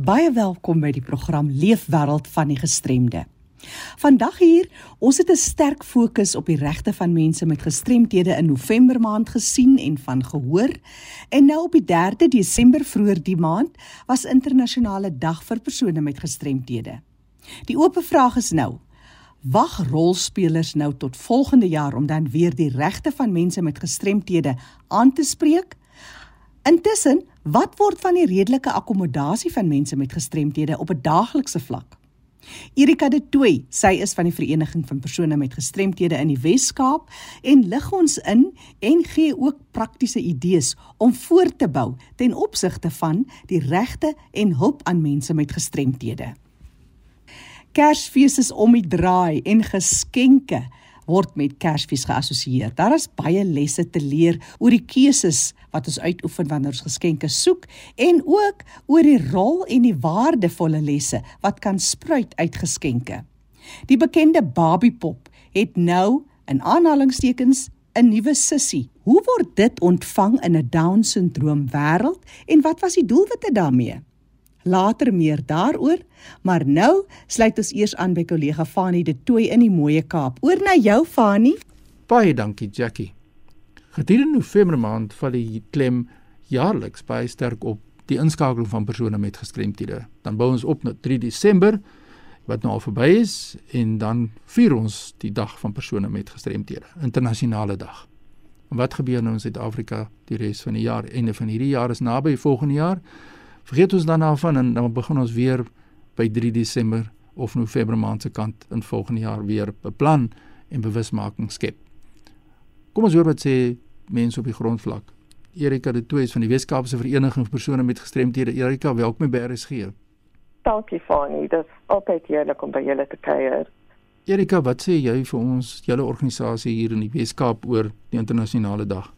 Baie welkom by die program Leefwêreld van die Gestremde. Vandag hier, ons het 'n sterk fokus op die regte van mense met gestremthede in November maand gesien en van gehoor. En nou op die 3de Desember vroeër die maand was internasionale dag vir persone met gestremthede. Die oop vraag is nou: Wag rolspelers nou tot volgende jaar om dan weer die regte van mense met gestremthede aan te spreek? Intussen, wat word van die redelike akkommodasie van mense met gestremthede op 'n daaglikse vlak? Erika de Tooi, sy is van die Vereniging van persone met gestremthede in die Wes-Kaap en lig ons in en gee ook praktiese idees om voort te bou ten opsigte van die regte en hulp aan mense met gestremthede. Kersfees is om die draai en geskenke word met Kersfees geassosieer. Daar is baie lesse te leer oor die keuses wat ons uitoefen wanneer ons geskenke soek en ook oor die rol en die waardevolle lesse wat kan spruit uit geskenke. Die bekende Barbiepop het nou in aanhalingstekens 'n nuwe sussie. Hoe word dit ontvang in 'n Down-sindroom wêreld en wat was die doelwitte daarmee? Later meer daaroor, maar nou sluit ons eers aan by kollega Fanie de Tooi in die Mooie Kaap. Oor na jou Fanie. Baie dankie Jackie. Gedurende November maand val die klem jaarliks baie sterk op die inskakeling van persone met gestremthede. Dan bou ons op na 3 Desember wat nou al verby is en dan vier ons die dag van persone met gestremthede, internasionale dag. En wat gebeur nou in Suid-Afrika die res van die jaar? Einde van hierdie jaar is naby volgende jaar. Vergeet ons dan daarvan en dan begin ons weer by 3 Desember of November maand se kant in volgende jaar weer beplan en bewusmaking skep. Kom ons hoor wat sê mense op die grondvlak. Erika de Toey is van die Weskaapse Vereniging vir persone met gestremthede. Erika, welkom by RSG. Dankie Fanie, dit is altyd heerlik om by julle te kuier. Erika, wat sê jy vir ons julle organisasie hier in die Weskaap oor die internasionale dag?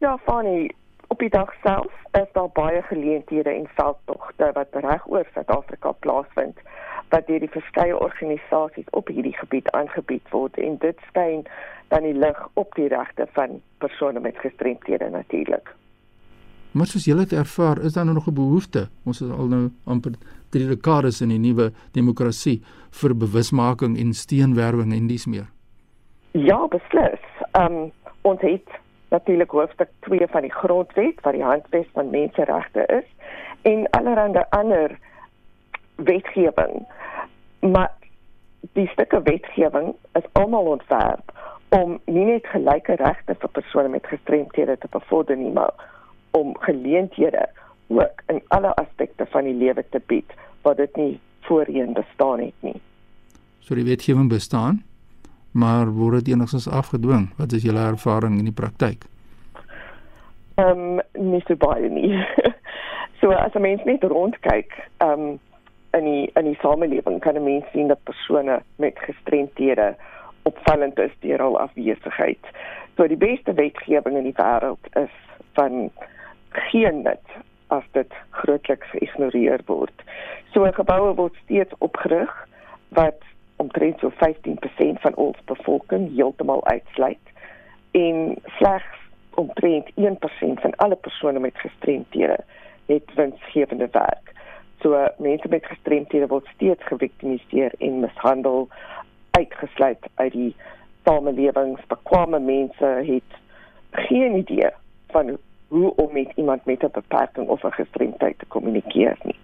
Ja, Fanie, op die dag self is daar baie geleenthede en veldtogte wat reg oor Suid-Afrika plaasvind wat deur die verskeie organisasies op hierdie gebied aangebied word en dit skyn dan die lig op die regte van persone met gestremthede natuurlik. Maar soos julle dit ervaar, is daar nou nog 'n behoefte. Ons is al nou amper 3 dekades in die nuwe demokrasie vir bewusmaking en steenwerwing en dis meer. Ja, beslis. Ehm um, ons het natuurlik hoofstuk 2 van die grondwet wat die handves van menseregte is en allerlei ander wetgewing. Maar die stukke wetgewing is almal ontwerp om nie net gelyke regte vir persone met gestremthede te bevorder nie, maar om geleenthede ook in alle aspekte van die lewe te bied wat dit nie voorheen bestaan het nie. So die wetgewing bestaan, maar word dit enigstens afgedwing? Wat is julle ervaring in die praktyk? Ehm um, nie so baie nie. so as 'n mens net rondkyk, ehm um, in die in die samelewing kan 'n mens sien dat persone met gestremthede opvallend is deur hul afwesigheid. So die beste wetgewing in die wêreld is van geen nut as dit grootliks geïgnoreer word. So geboue word steeds opgerig wat omtrent so 15% van ons bevolking heeltemal uitsluit en slegs omtrent 1% van alle persone met gestremthede het winsgewende werk. So mense met gestremthede word steeds geviktimiseer en mishandel uitgesluit uit die samelewings. Bekwame mense het geen idee van hoe om met iemand met 'n beperking of 'n gestremdheid te kommunikeer nie.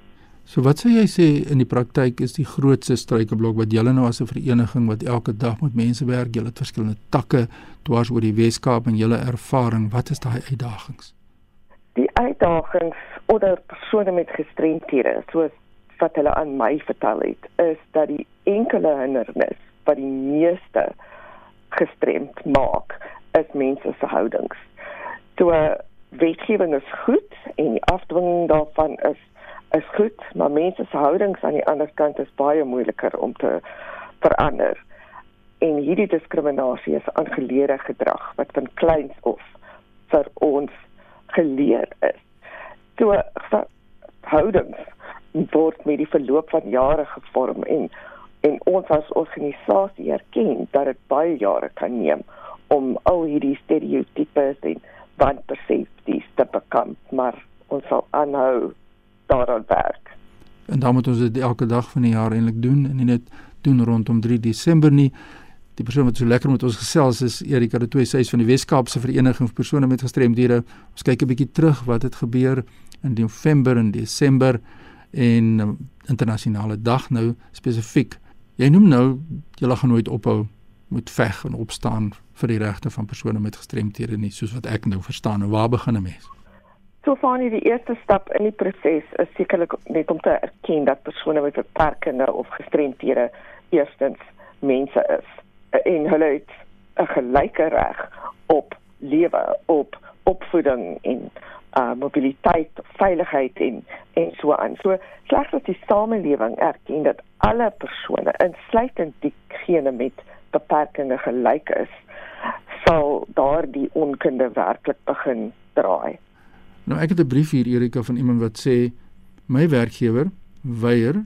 So wat sou jy sê in die praktyk is die grootste struikelblok wat julle nou as 'n vereniging wat elke dag met mense werk, julle het verskillende takke dwars oor die Weskaap en julle ervaring, wat is daai uitdagings? Die uitdagings onder persone met gestremthede, soos wat hulle aan my vertel het, is dat die enkele hindernis wat die meeste gestremd maak is mense se houdings. So wetgewing is goed en die afdwinging daarvan is is goed, maar mense se houdings aan die ander kant is baie moeiliker om te verander. En hierdie diskriminasie is aangeleerde gedrag wat van kleins af vir ons geleer is. So houdings word met die verloop van jare gevorm en en ons as organisasie erken dat dit baie jare kan neem om al hierdie stereotypes en wanpersepsies te bekamp maar ons sal aanhou daaraan werk En dan moet ons dit elke dag van die jaar eintlik doen en nie net doen rondom 3 Desember nie. Die persoon wat so lekker met ons gesels is Erika de Tooy, sy is van die Wes-Kaapse Vereniging vir persone met gestremdhede. Ons kyk 'n bietjie terug wat het gebeur in November en Desember en um, internasionale dag nou spesifiek. Jy noem nou jy gaan nooit ophou moet veg en opstaan vir die regte van persone met gestremthede nie soos wat ek nou verstaan en waar begin 'n mens? So fanie die eerste stap in die proses is sekerlik net om te erken dat persone met beperkings of gestremthede eerstens mense is en hulle het 'n gelyke reg op lewe, op opvoeding en uh mobiliteit, veiligheid en en so aan. So slegs dat die samelewing erken dat alle persone, insluitend diegene met beperkings gelyk is, sal daardie onkunde werklik begin draai. Nou ek het 'n brief hier Erika van iemand wat sê my werkgewer weier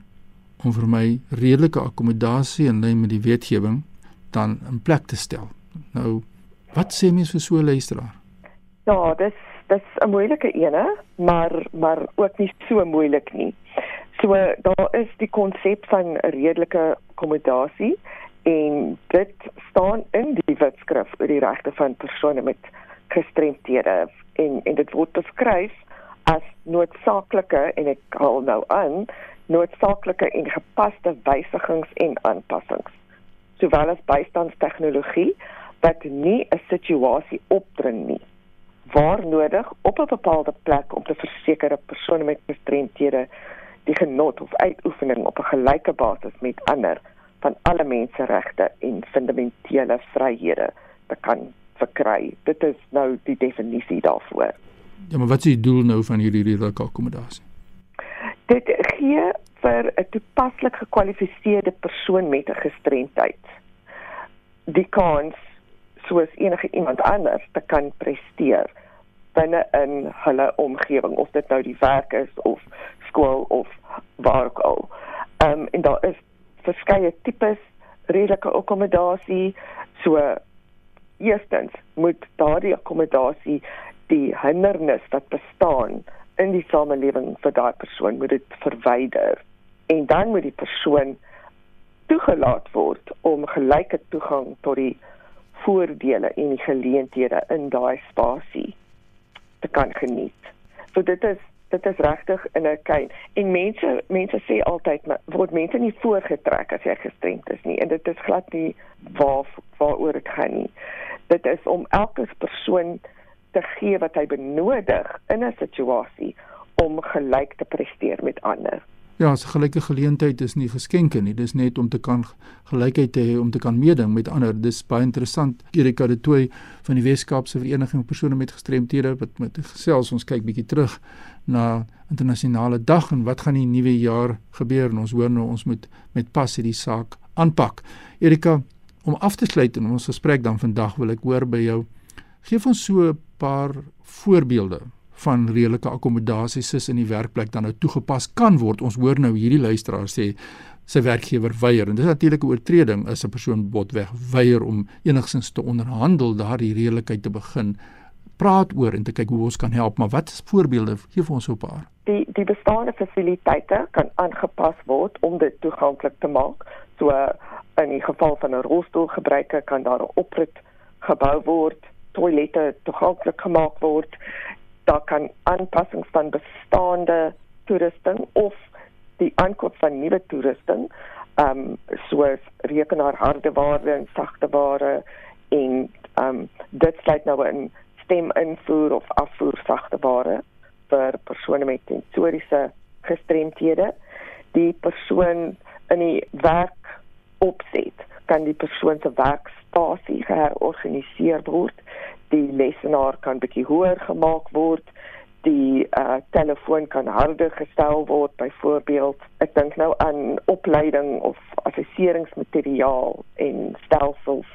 om vir my redelike akkommodasie in lyn met die wetgewing dan in plek te stel. Nou wat sê mens vir so 'n luisteraar? Ja, dis dis 'n moeilike ene, maar maar ook nie so moeilik nie. So daar is die konsep van redelike akkommodasie en dit staan in die wetskrif oor die regte van persone met gestremthede en en dit word beskryf as noodsaaklike en ek haal nou aan noodsaaklike en gepaste wysigings en aanpassings sowel as bystandstegnologie wat nie 'n situasie opdring nie waar nodig op 'n bepaalde plek om te verseker dat persone met gestremthede die genot of uitoefening op 'n gelyke basis met ander van alle menseregte en fundamentele vryhede te kan verkry. Dit is nou die definisie daarvoor. Ja, maar wat is die doel nou van hierdie redelike akkommodasie? Dit gee vir 'n toepaslik gekwalifiseerde persoon met 'n gestremdheid die kans soos enige iemand anders te kan presteer binne in hulle omgewing of dit nou die werk is of skool of waar ook al. Ehm um, en daar is verskeie tipes redelike akkommodasie. So eerstens moet daardie akkommodasie die hindernis wat bestaan in die samelewing vir daai persoon moet dit verwyder en dan moet die persoon toegelaat word om gelyke toegang tot die voordele en die geleenthede in daai spasie te kan geniet. So dit is dit is regtig in 'n kyn. En mense mense sê altyd maar word mense nie voorgetrek as jy gestremd is nie. En dit is glad nie waar waaroor dit gaan nie. Dit is om elke persoon te gee wat hy benodig in 'n situasie om gelyk te presteer met ander Ja, 'n gelyke geleentheid is nie geskenke nie. Dis net om te kan gelykheid te hê om te kan meeding met ander. Dis baie interessant. Erika de Tooy van die Wes-Kaapse Vereniging persone met gestremthede wat met gesels ons kyk bietjie terug na internasionale dag en wat gaan die nuwe jaar gebeur en ons hoor nou ons moet met pas hierdie saak aanpak. Erika, om af te sluit in ons gesprek dan vandag wil ek hoor by jou. Geef ons so 'n paar voorbeelde van redelike akkommodasies is in die werkplek dan nou toegepas kan word. Ons hoor nou hierdie luisteraar sê sy werkgewer weier. En dit is natuurlik 'n oortreding as 'n persoon botweg weier om enigsins te onderhandel daardie redelikheid te begin praat oor en te kyk hoe ons kan help. Maar wat is voorbeelde? Gee vir ons so 'n paar die die bestaande fasiliteite kan aangepas word om dit toeganklik te maak. So in die geval van 'n rolstoelgebruiker kan daar 'n oprit gebou word toilette toeganklik gemaak word daar kan aanpassings van bestaande toerusting of die aankoop van nuwe toerusting ehm um, soos rekenaarhardeware en sagteware en ehm um, dit sluit nou in stem invoer of afvoer sagteware vir persone met sensoriese gestremthede. Die persoon in die werk opset kan die persoon se werkspasie georganiseer word die lesenaar kan bietjie hoër gemaak word die uh, telefoon kan harder gestel word byvoorbeeld ek dink nou aan opleiding of assesseringsmateriaal en stelsels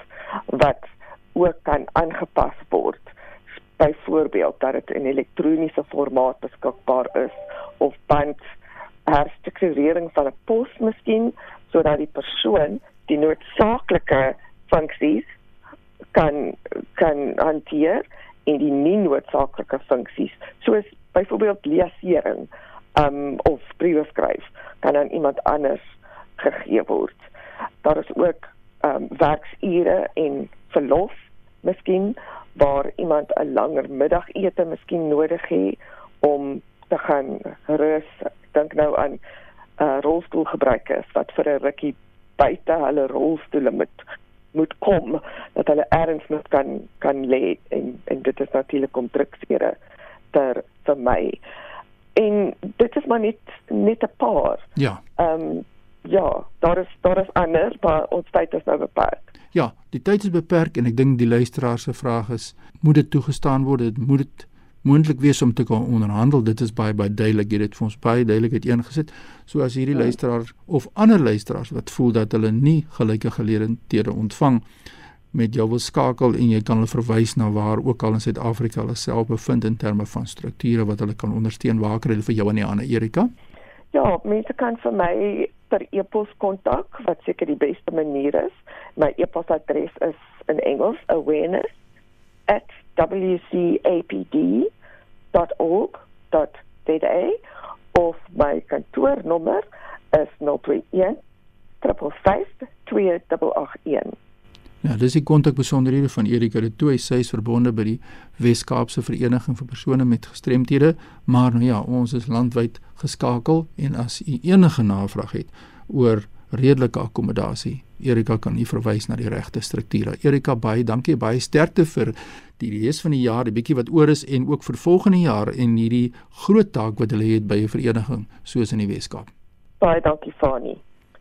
wat ook kan aangepas word. Byvoorbeeld dat dit in elektroniese formaat beskikbaar is of band herstrukturering van 'n pos miskien sodat die persoon die noodsaaklike funksies kan kan hanteer en die nie noodsaaklike funksies soos byvoorbeeld leesering um of briewe skryf kan aan iemand anders gegee word. Daar is ook um werksure en verlof miskien waar iemand 'n langer middagete miskien nodig het om te gaan rus. Dink nou aan uh rolstoelgebruikers wat vir 'n rukkie buite hulle rolstoele moet moet kom dat hulle erns moet kan kan lê en en dit is natuurlik om druksere ter vir my. En dit is maar net net 'n paar. Ja. Ehm um, ja, daar is daar is anders, maar ons tyd is nou beperk. Ja, die tyd is beperk en ek dink die luisteraar se vraag is, moet dit toegestaan word? Dit moet dit moontlik wees om te kan onderhandel. Dit is baie baie duidelik. Jy het dit vir ons baie duidelik uiteengesit. So as hierdie ja. luisteraar of ander luisteraars wat voel dat hulle nie gelyke geleenthede ontvang met jou wil skakel en jy kan hulle verwys na waar ook al in Suid-Afrika hulle self bevind in terme van strukture wat hulle kan ondersteun. Waar kry hulle vir jou en die ander Erika? Ja, mense kan vir my per e-pos kontak wat seker die beste manier is. My e-posadres is in Engels awareness@wcapd.org.za of my kantoornommer is 021 352 2881. Ja, dis die kontakbesonderhede van Erika de Tooy. Sy is verbonde by die Wes-Kaapse Vereniging vir persone met gestremthede, maar nou ja, ons is landwyd geskakel en as u enige navraag het oor redelike akkommodasie, Erika kan u verwys na die regte strukture. Erika, baie dankie, baie sterkte vir die res van die jaar, die bietjie wat oor is en ook vir volgende jaar en hierdie groot taak wat hulle het by 'n vereniging soos in die Wes-Kaap. Baie dankie Fani.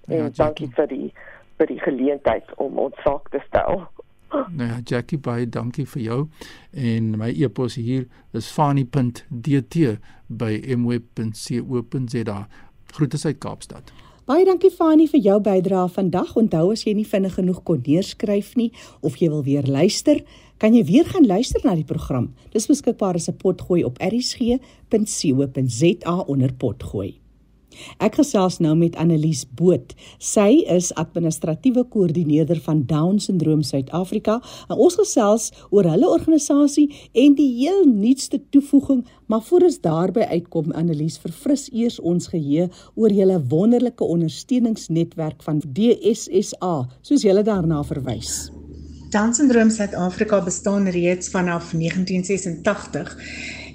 En ja, dankie vir die vir die geleentheid om ons saak te stel. Nou ja, Jackie, baie dankie vir jou. En my e-pos hier is fani.dt by mweb.co.za. Groete uit Kaapstad. Baie dankie Fani vir jou bydrae vandag. Onthou as jy nie vinnig genoeg kon neerskryf nie of jy wil weer luister, kan jy weer gaan luister na die program. Dis beskikbaar as 'n potgooi op erisg.co.za onder potgooi. Ek gesels nou met Annelies Boot. Sy is administratiewe koördineerder van Down Syndroom Suid-Afrika. Ons gesels oor hulle organisasie en die heel nuutste toevoeging, maar voor ons daarby uitkom, Annelies, verfris eers ons geheue oor julle wonderlike ondersteuningsnetwerk van DSSA, soos julle daarna verwys. Down Syndroom Suid-Afrika bestaan reeds vanaf 1986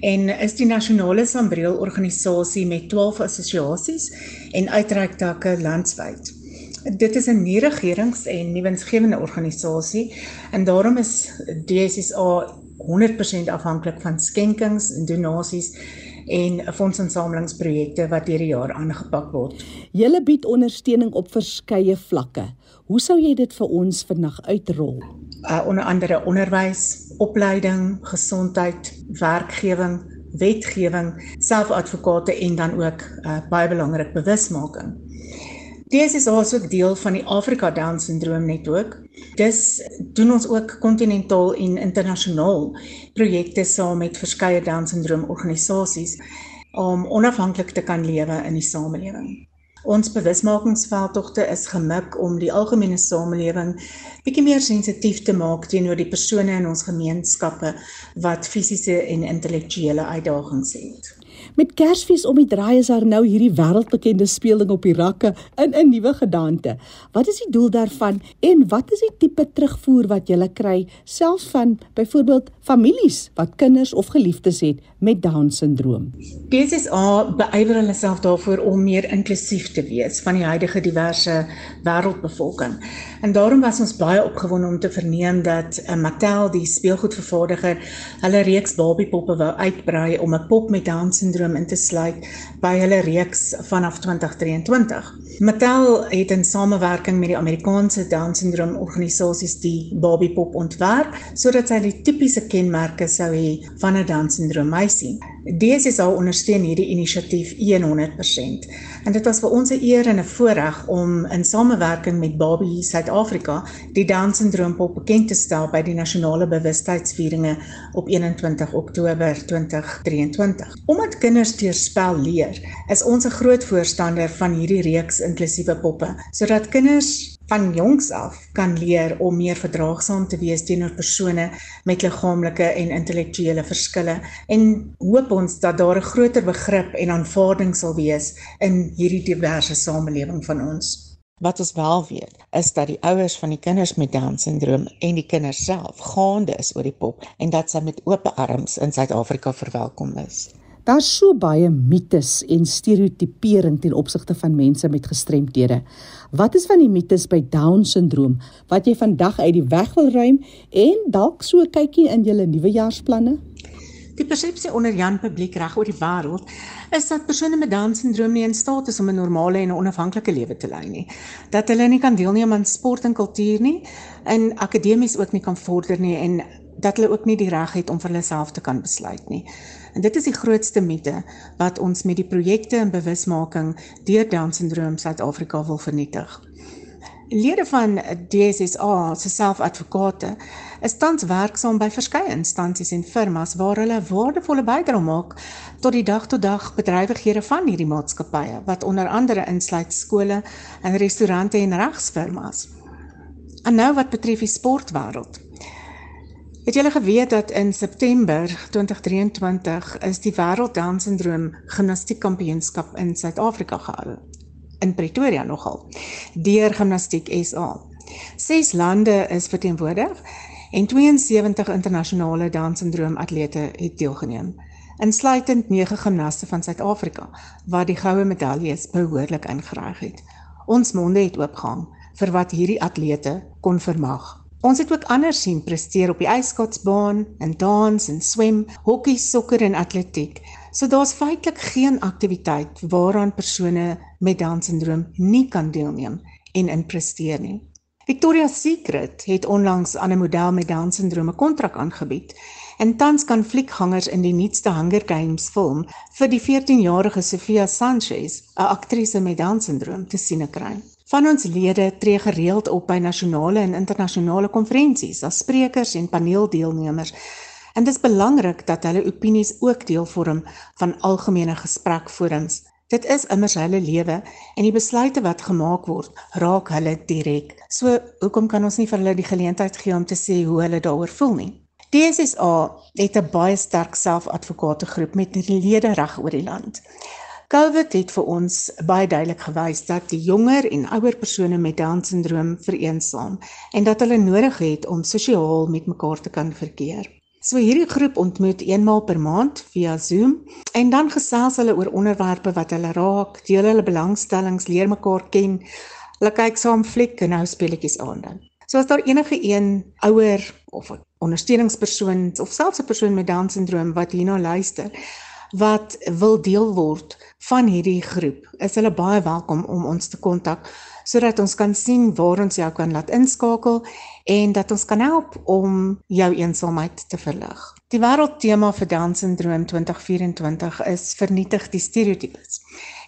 en is die nasionale sambreel organisasie met 12 assosiasies en uitreiktakke landwyd. Dit is 'n nie-regerings- en nie-winsgewende organisasie en daarom is DSSA 100% afhanklik van skenkings en donasies en fondsinsamelingsprojekte wat deur die jaar aangepak word. Julle bied ondersteuning op verskeie vlakke. Hoe sou jy dit vir ons vandag uitrol? Uh onder andere onderwys, opleiding, gesondheid, werkgewing, wetgewing, selfadvokate en dan ook uh, baie belangrik bewusmaking. DSS is ook deel van die Afrika Down Syndroom netwerk. Dis doen ons ook kontinentaal en internasionaal projekte saam met verskeie Down Syndroom organisasies om onafhanklik te kan lewe in die samelewing. Ons bewusmakingsveldtogte is gemik om die algemene samelewing bietjie meer sensitief te maak teenoor die persone in ons gemeenskappe wat fisiese en intellektuele uitdagings het. Met Kersfees om die draai is daar nou hierdie wêreldbekende speelding op die rakke in 'n nuwe gedagte. Wat is die doel daarvan en wat is die tipe terugvoer wat jy kry selfs van byvoorbeeld families wat kinders of geliefdes het met down syndroom? DSA beywer hulle self daarvoor om meer inklusief te wees van die huidige diverse wêreldbevolking. En daarom was ons baie opgewonde om te verneem dat uh, Mattel, die speelgoedvervaardiger, hulle reeks babiepoppe wou uitbrei om 'n pop met down syndroom syndroom in te sluit by hulle reeks vanaf 2023. Mattel het in samewerking met die Amerikaanse Down syndroom organisasies die Barbie pop ontwerp sodat sy die tipiese kenmerke sou hê van 'n Down meisie. DSSA ondersteun hierdie inisiatief 100%. En dit was vir ons 'n eer en 'n voorreg om in samewerking met Barbie Suid-Afrika die Down syndroom pop bekend te stel by die nasionale bewustheidsvieringe op 21 Oktober 2023. Omdat kinders deur spel leer, is ons 'n groot voorstander van hierdie reeks inklusiewe poppe, sodat kinders van jongs af kan leer om meer verdraagsaam te wees teenoor persone met liggaamlike en intellektuele verskille en hoop ons dat daar 'n groter begrip en aanvaarding sal wees in hierdie diverse samelewing van ons. Wat ons wel weet, is dat die ouers van die kinders met Down-sindroom en die kinders self gaande is oor die pop en dat sy met oop arms in Suid-Afrika verwelkom is. Daar's so baie mites en stereotipering ten opsigte van mense met gestremthede. Wat is van die mites by Down-sindroom wat jy vandag uit die weg wil ruim en dalk so kykie in julle nuwejaarsplanne? Die persepsie onder Jan publiek reg oor die wêreld is dat persone met Down-sindroom nie in staat is om 'n normale en onafhanklike lewe te lei nie. Dat hulle nie kan deelneem aan sport en kultuur nie, en akademies ook nie kan vorder nie en dat hulle ook nie die reg het om vir hulle self te kan besluit nie. En dit is die grootste mite wat ons met die projekte en bewusmaking deur Down-sindroom Suid-Afrika wil vernietig. Lede van DSSA se selfadvokate is tans werksaam by verskeie instansies en firmas waar hulle waardevolle bydrae maak tot die dag-tot-dag bedrywighede van hierdie maatskappye wat onder andere insluit skole en restaurante en regsfirmas. En nou wat betref die sportwêreld. Het julle geweet dat in September 2023 is die Wêreld Down Syndroom Gimnastiekkampioenskap in Suid-Afrika gehou in Pretoria nogal deur Gimnastiek SA. Ses lande is verteenwoordig en 72 internasionale Down Syndroom atlete het deelgeneem, insluitend 9 gimnaste van Suid-Afrika wat die goue medaljes behoorlik ingeryg het. Ons monde het oopgehang vir wat hierdie atlete kon vermag. Ons het ook ander sien presteer op die ijskaatsbaan, in dans en swem, hokkie, sokker en atletiek. So daar's feitelik geen aktiwiteit waaraan persone met Down-sindroom nie kan deelneem en in presteer nie. Victoria's Secret het onlangs aan 'n model met Down-sindroom 'n kontrak aangebied. En tans kan fliekgangers in die nuutste Hunger Games film vir die 14-jarige Sofia Sanchez, 'n aktrise met Down-sindroom, te sien kry. Van ons lede tree gereeld op by nasionale en internasionale konferensies as sprekers en paneeldeelnemers. En dit is belangrik dat hulle opinies ook deel vorm van algemene gesprekforums. Dit is immers hulle lewe en die besluite wat gemaak word, raak hulle direk. So, hoekom kan ons nie vir hulle die geleentheid gee om te sê hoe hulle daaroor voel nie? DSSA het 'n baie sterk selfadvokate groep met lede reg oor die land. COVID het vir ons baie duidelik gewys dat die jonger en ouer persone met Down-sindroom vereensaam en dat hulle nodig het om sosiaal met mekaar te kan verkeer. So hierdie groep ontmoet eenmaal per maand via Zoom en dan gesels hulle oor onderwerpe wat hulle raak, deel hulle belangstellings, leer mekaar ken. Hulle kyk saam fliek en hou speletjies aan dan. So as daar enige een ouer of 'n ondersteuningspersoon of selfs 'n persoon met Down-sindroom wat hierna luister, wat wil deel word van hierdie groep, is hulle baie welkom om ons te kontak sodat ons kan sien waar ons jou kan laat inskakel en dat ons kan help om jou eensaamheid te verlig. Die wêreldtema vir Down-sindroom 2024 is vernietig die stereotypes.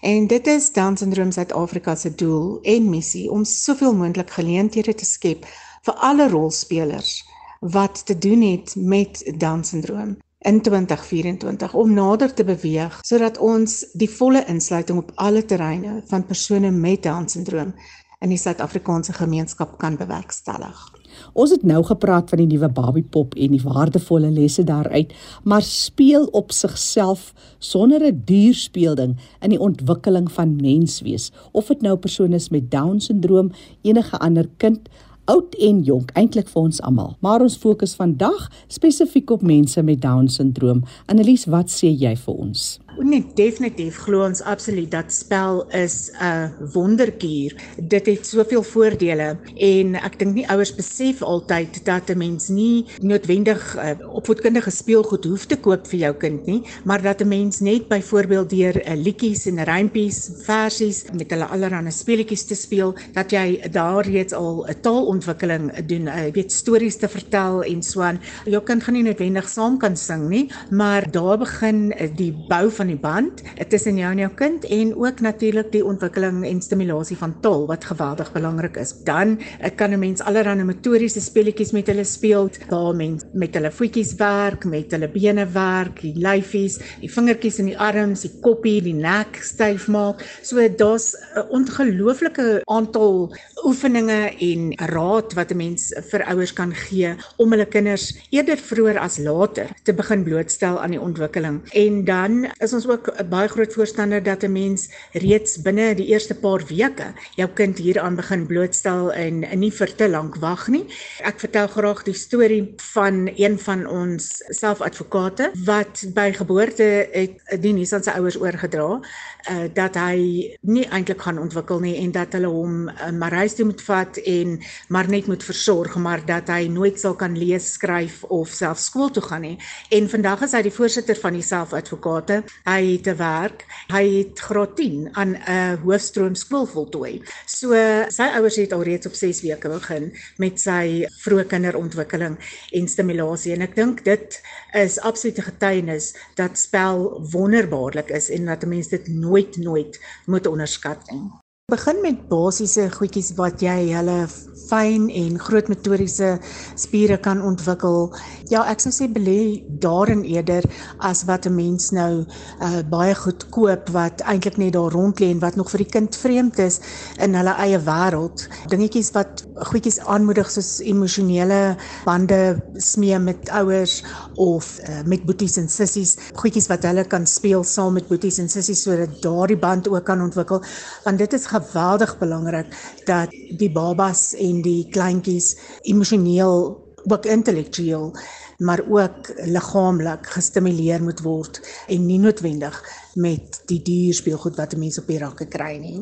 En dit is Down-sindroom Suid-Afrika se doel en missie om soveel moontlik geleenthede te skep vir alle rolspelers wat te doen het met Down-sindroom in 2024 om nader te beweeg sodat ons die volle insluiting op alle terreine van persone met Down-sindroom in die Suid-Afrikaanse gemeenskap kan bewerkstellig. Ons het nou gepraat van die nuwe Babiepop en die waardevolle lesse daaruit, maar speel op sigself sonder 'n duur speelding in die ontwikkeling van menswees, of dit nou persone is met Down-sindroom, enige ander kind oud en jonk, eintlik vir ons almal. Maar ons fokus vandag spesifiek op mense met Down-sindroom. Annelies, wat sê jy vir ons? Nee, definitief glo ons absoluut dat spel is 'n wonderkuur. Dit het soveel voordele en ek dink nie ouers besef altyd dat 'n mens nie noodwendig uh, opvoedkundige speelgoed hoef te koop vir jou kind nie, maar dat 'n mens net byvoorbeeld deur 'n uh, liedjies en rympies, versies met hulle allerlei speletjies te speel, dat jy daar reeds al 'n taalontwikkeling doen, uh, weet stories te vertel en so aan. Jou kind gaan nie noodwendig saam kan sing nie, maar daar begin uh, die bou van van die band tussen jou en jou kind en ook natuurlik die ontwikkeling en stimulasie van tol wat geweldig belangrik is. Dan eh, kan 'n mens allerlei motoriese speletjies met hulle speel, waar mens met hulle voetjies werk, met hulle bene werk, die lyfies, die vingertjies in die arms, die koppie, die nek styf maak. So daar's 'n ongelooflike aantal oefeninge en raad wat 'n mens vir ouers kan gee om hulle kinders eerder vroeër as later te begin blootstel aan die ontwikkeling. En dan is ons ook 'n baie groot voorstander dat 'n mens reeds binne die eerste paar weke jou kind hieraan begin blootstel en nie vir te lank wag nie. Ek vertel graag die storie van een van ons selfadvokate wat by geboorte het die nuus aan sy ouers oorgedra uh, dat hy nie eintlik gaan ontwikkel nie en dat hulle hom uh, maar huis toe moet vat en maar net moet versorg maar dat hy nooit sal kan lees, skryf of self skool toe gaan nie. En vandag is hy die voorsitter van die selfadvokate. Hy het te werk. Hy het graad 10 aan 'n hoofstroom skool voltooi. So sy ouers het alreeds op 6 weke begin met sy vroeë kinderontwikkeling en stimulasie en ek dink dit is absolute getuienis dat spel wonderbaarlik is en dat 'n mens dit nooit nooit moet onderskat nie. Begin met basiese goedjies wat jy hulle fyn en groot motoriese spiere kan ontwikkel. Ja, ek sou sê belê daarin eerder as wat 'n mens nou uh, baie goed koop wat eintlik net daar rond lê en wat nog vir die kind vreemd is in hulle eie wêreld. Dingetjies wat goedjies aanmoedig soos emosionele bande smee met ouers of uh, met boeties en sissies, goedjies wat hulle kan speel saam met boeties en sissies sodat daardie band ook kan ontwikkel. Want dit is geweldig belangrik dat die babas en die kleintjies emosioneel ook intellektueel maar ook liggaamlik gestimuleer moet word en nie noodwendig met die duur speelgoed wat mense op die rakke kry nie.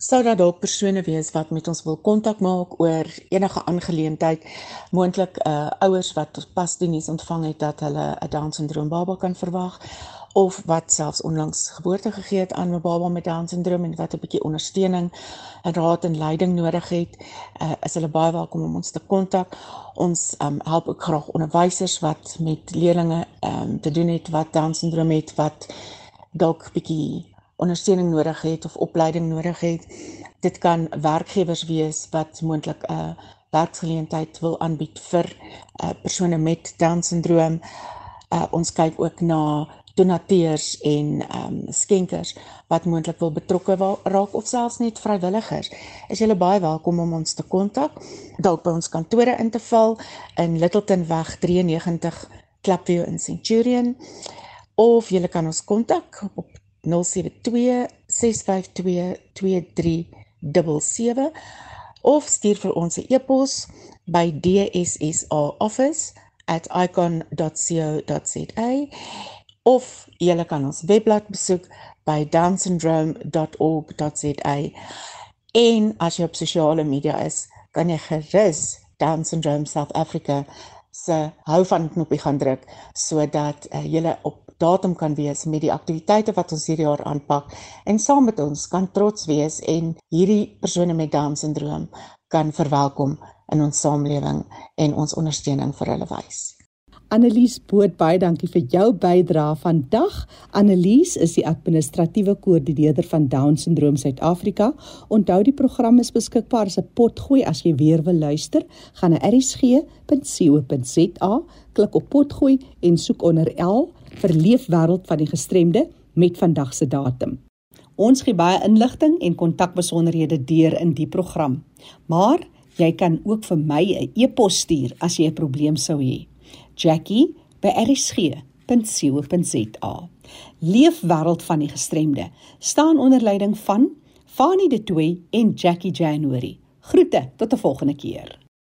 Sou daar dalk persone wees wat met ons wil kontak maak oor enige aangeleentheid, moontlik uh ouers wat pas die nuus ontvang het dat hulle 'n Down syndroom baba kan verwag of wat selfs onlangs geboorte gegee het aan 'n baba met Down syndroom en wat 'n bietjie ondersteuning en raad en leiding nodig het, uh, is hulle baie welkom om ons te kontak. Ons um, help ook graag onderwysers wat met leerders um, te doen het wat Down syndroom het wat dalk bietjie ondersteuning nodig het of opleiding nodig het. Dit kan werkgewers wees wat moontlik 'n uh, werksgeleentheid wil aanbied vir uh, persone met Down syndroom. Uh, ons kyk ook na donateurs en ehm um, skenkers wat moontlik wil betrokke raak of selfs net vrywilligers. Is julle baie welkom om ons te kontak. Dalk by ons kantore in te val in Littleton weg 93 Klapview in Centurion of julle kan ons kontak op 072 652 2377 of stuur vir ons 'n e-pos by dssa@icon.co.za of jy kan ons webblad besoek by downsyndrome.org.za en as jy op sosiale media is, kan jy gerus Down Syndrome South Africa se hou van knoppie gaan druk sodat uh, jy op datum kan wees met die aktiwiteite wat ons hierdie jaar aanpak en saam met ons kan trots wees en hierdie persone met Down syndroom kan verwelkom in ons samelewing en ons ondersteuning vir hulle wys. Annelies Boot baie dankie vir jou bydrae vandag. Annelies is die administratiewe koördineerder van Down Syndroom Suid-Afrika. Onthou die program is beskikbaar as 'n potgooi as jy weer wil luister. Gaan na erisg.co.za, klik op potgooi en soek onder L vir Leefwêreld van die gestremde met vandag se datum. Ons gee baie inligting en kontakbesonderhede deur in die program. Maar jy kan ook vir my 'n e-pos stuur as jy 'n probleem sou hê. Jackie by rsg.co.za. Leefwêreld van die gestremde staan onder leiding van Fanie De Tooy en Jackie January. Groete tot 'n volgende keer.